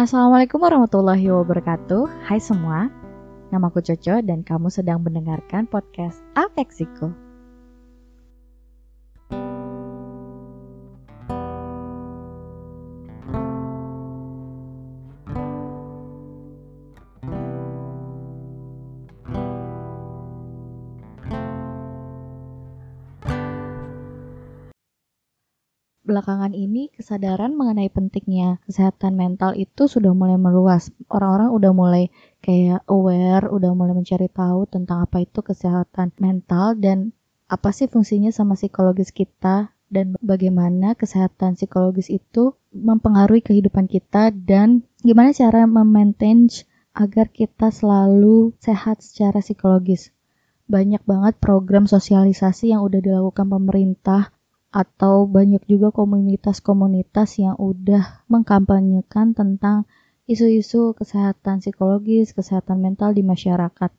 Assalamualaikum warahmatullahi wabarakatuh. Hai semua, namaku Coco dan kamu sedang mendengarkan podcast Afeksiko. Belakangan ini kesadaran mengenai pentingnya kesehatan mental itu sudah mulai meluas. Orang-orang udah mulai kayak aware, udah mulai mencari tahu tentang apa itu kesehatan mental dan apa sih fungsinya sama psikologis kita dan bagaimana kesehatan psikologis itu mempengaruhi kehidupan kita dan gimana cara memaintain agar kita selalu sehat secara psikologis. Banyak banget program sosialisasi yang udah dilakukan pemerintah atau banyak juga komunitas-komunitas yang udah mengkampanyekan tentang isu-isu kesehatan psikologis, kesehatan mental di masyarakat.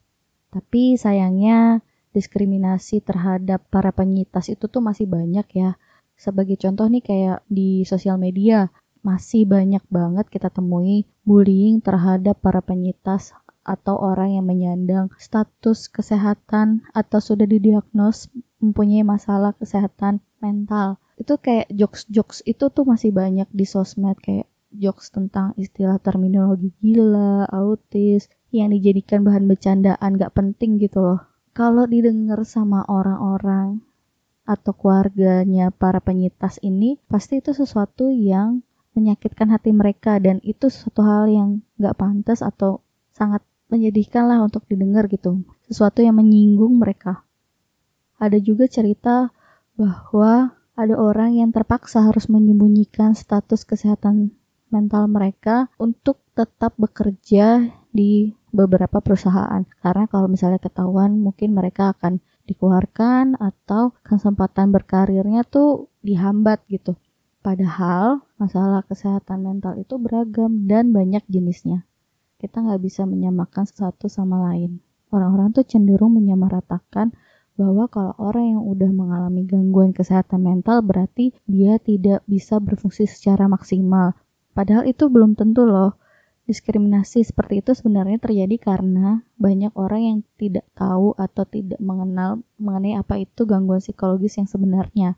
Tapi sayangnya diskriminasi terhadap para penyintas itu tuh masih banyak ya. Sebagai contoh nih kayak di sosial media, masih banyak banget kita temui bullying terhadap para penyintas atau orang yang menyandang status kesehatan atau sudah didiagnos mempunyai masalah kesehatan mental itu kayak jokes-jokes itu tuh masih banyak di sosmed kayak jokes tentang istilah terminologi gila, autis yang dijadikan bahan bercandaan gak penting gitu loh. Kalau didengar sama orang-orang atau keluarganya para penyitas ini, pasti itu sesuatu yang menyakitkan hati mereka dan itu suatu hal yang gak pantas atau sangat menyedihkan lah untuk didengar gitu. Sesuatu yang menyinggung mereka. Ada juga cerita bahwa ada orang yang terpaksa harus menyembunyikan status kesehatan mental mereka untuk tetap bekerja di beberapa perusahaan. Karena kalau misalnya ketahuan mungkin mereka akan dikeluarkan atau kesempatan berkarirnya tuh dihambat gitu. Padahal masalah kesehatan mental itu beragam dan banyak jenisnya. Kita nggak bisa menyamakan satu sama lain. Orang-orang tuh cenderung menyamaratakan bahwa kalau orang yang udah mengalami gangguan kesehatan mental berarti dia tidak bisa berfungsi secara maksimal. Padahal itu belum tentu loh. Diskriminasi seperti itu sebenarnya terjadi karena banyak orang yang tidak tahu atau tidak mengenal mengenai apa itu gangguan psikologis yang sebenarnya.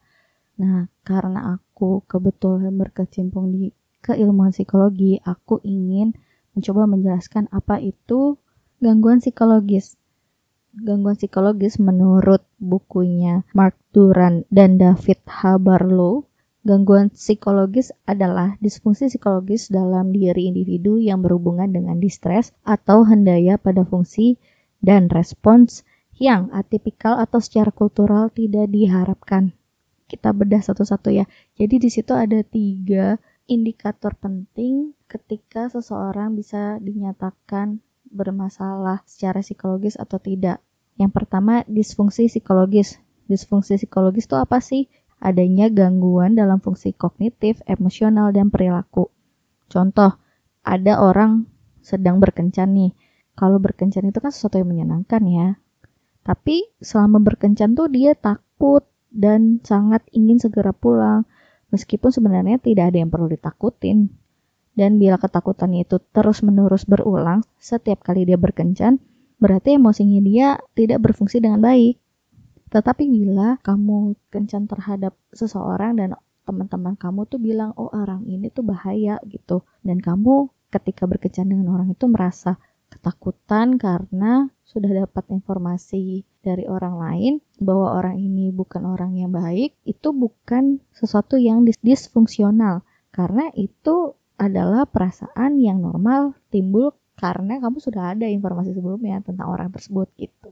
Nah, karena aku kebetulan berkecimpung di keilmuan psikologi, aku ingin mencoba menjelaskan apa itu gangguan psikologis gangguan psikologis menurut bukunya Mark Duran dan David Habarlow, gangguan psikologis adalah disfungsi psikologis dalam diri individu yang berhubungan dengan distres atau hendaya pada fungsi dan respons yang atipikal atau secara kultural tidak diharapkan. Kita bedah satu-satu ya. Jadi di situ ada tiga indikator penting ketika seseorang bisa dinyatakan bermasalah secara psikologis atau tidak. Yang pertama, disfungsi psikologis. Disfungsi psikologis itu apa sih? Adanya gangguan dalam fungsi kognitif, emosional, dan perilaku. Contoh, ada orang sedang berkencan nih. Kalau berkencan itu kan sesuatu yang menyenangkan ya. Tapi selama berkencan tuh dia takut dan sangat ingin segera pulang. Meskipun sebenarnya tidak ada yang perlu ditakutin. Dan bila ketakutannya itu terus-menerus berulang setiap kali dia berkencan, berarti emosinya dia tidak berfungsi dengan baik. Tetapi bila kamu kencan terhadap seseorang dan teman-teman kamu tuh bilang, oh orang ini tuh bahaya gitu. Dan kamu ketika berkencan dengan orang itu merasa ketakutan karena sudah dapat informasi dari orang lain bahwa orang ini bukan orang yang baik, itu bukan sesuatu yang disfungsional. Karena itu adalah perasaan yang normal timbul karena kamu sudah ada informasi sebelumnya tentang orang tersebut gitu.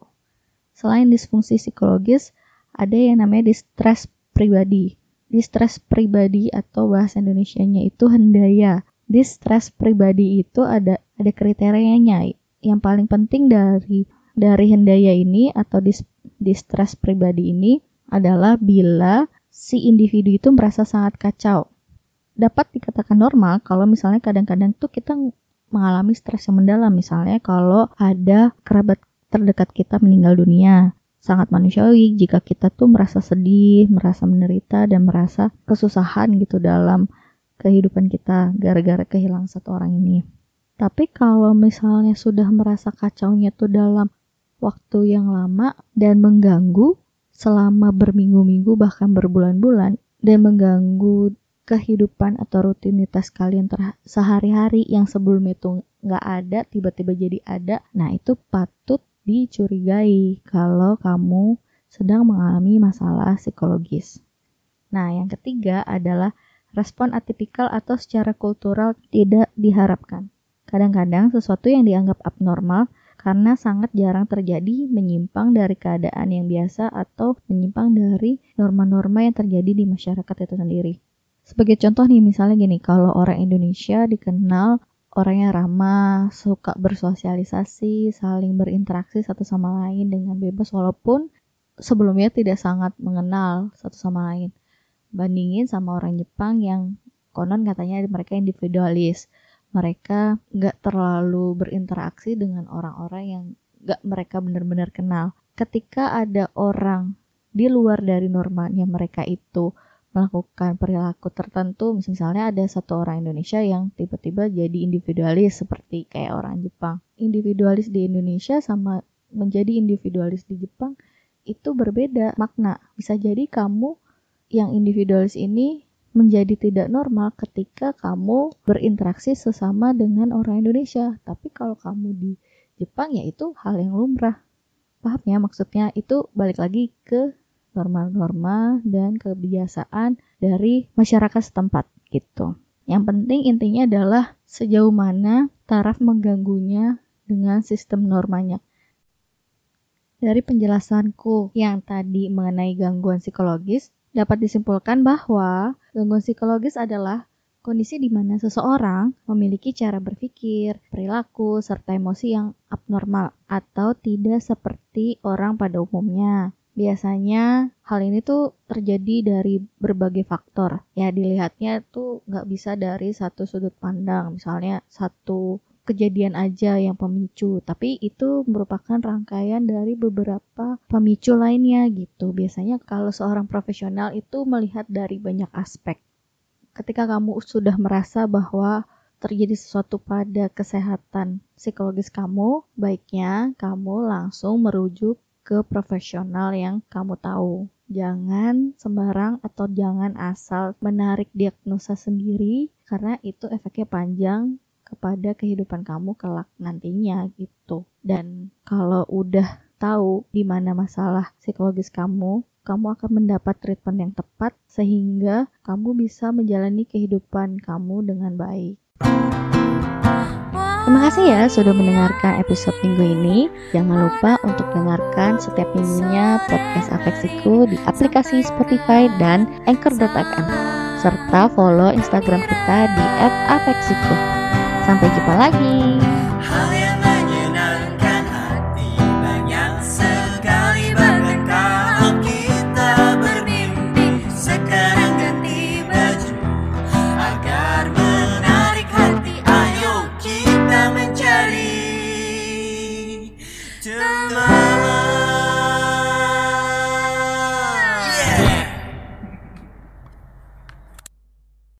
Selain disfungsi psikologis, ada yang namanya distress pribadi. Distress pribadi atau bahasa Indonesia-nya itu hendaya. Distress pribadi itu ada ada kriterianya. Yang paling penting dari dari hendaya ini atau dis, distress pribadi ini adalah bila si individu itu merasa sangat kacau. Dapat dikatakan normal kalau misalnya kadang-kadang tuh kita mengalami stres yang mendalam misalnya kalau ada kerabat terdekat kita meninggal dunia sangat manusiawi jika kita tuh merasa sedih, merasa menderita dan merasa kesusahan gitu dalam kehidupan kita gara-gara kehilangan satu orang ini. Tapi kalau misalnya sudah merasa kacaunya tuh dalam waktu yang lama dan mengganggu selama berminggu-minggu bahkan berbulan-bulan dan mengganggu kehidupan atau rutinitas kalian sehari-hari yang sebelumnya itu nggak ada tiba-tiba jadi ada nah itu patut dicurigai kalau kamu sedang mengalami masalah psikologis nah yang ketiga adalah respon atipikal atau secara kultural tidak diharapkan kadang-kadang sesuatu yang dianggap abnormal karena sangat jarang terjadi menyimpang dari keadaan yang biasa atau menyimpang dari norma-norma yang terjadi di masyarakat itu sendiri. Sebagai contoh nih, misalnya gini, kalau orang Indonesia dikenal orangnya ramah, suka bersosialisasi, saling berinteraksi satu sama lain dengan bebas walaupun sebelumnya tidak sangat mengenal satu sama lain. Bandingin sama orang Jepang yang konon katanya mereka individualis. Mereka nggak terlalu berinteraksi dengan orang-orang yang nggak mereka benar-benar kenal. Ketika ada orang di luar dari normanya mereka itu melakukan perilaku tertentu. Misalnya ada satu orang Indonesia yang tiba-tiba jadi individualis seperti kayak orang Jepang. Individualis di Indonesia sama menjadi individualis di Jepang itu berbeda makna. Bisa jadi kamu yang individualis ini menjadi tidak normal ketika kamu berinteraksi sesama dengan orang Indonesia. Tapi kalau kamu di Jepang ya itu hal yang lumrah. Paham ya maksudnya itu balik lagi ke norma-norma dan kebiasaan dari masyarakat setempat gitu. Yang penting intinya adalah sejauh mana taraf mengganggunya dengan sistem normanya. Dari penjelasanku yang tadi mengenai gangguan psikologis, dapat disimpulkan bahwa gangguan psikologis adalah kondisi di mana seseorang memiliki cara berpikir, perilaku, serta emosi yang abnormal atau tidak seperti orang pada umumnya. Biasanya hal ini tuh terjadi dari berbagai faktor. Ya dilihatnya tuh nggak bisa dari satu sudut pandang. Misalnya satu kejadian aja yang pemicu, tapi itu merupakan rangkaian dari beberapa pemicu lainnya gitu. Biasanya kalau seorang profesional itu melihat dari banyak aspek. Ketika kamu sudah merasa bahwa terjadi sesuatu pada kesehatan psikologis kamu, baiknya kamu langsung merujuk ke profesional yang kamu tahu. Jangan sembarang atau jangan asal menarik diagnosa sendiri karena itu efeknya panjang kepada kehidupan kamu kelak nantinya gitu. Dan kalau udah tahu di mana masalah psikologis kamu, kamu akan mendapat treatment yang tepat sehingga kamu bisa menjalani kehidupan kamu dengan baik. Terima kasih ya sudah mendengarkan episode minggu ini. Jangan lupa untuk dengarkan setiap minggunya podcast Afeksiku di aplikasi Spotify dan Anchor.fm serta follow Instagram kita di @afeksiku. Sampai jumpa lagi.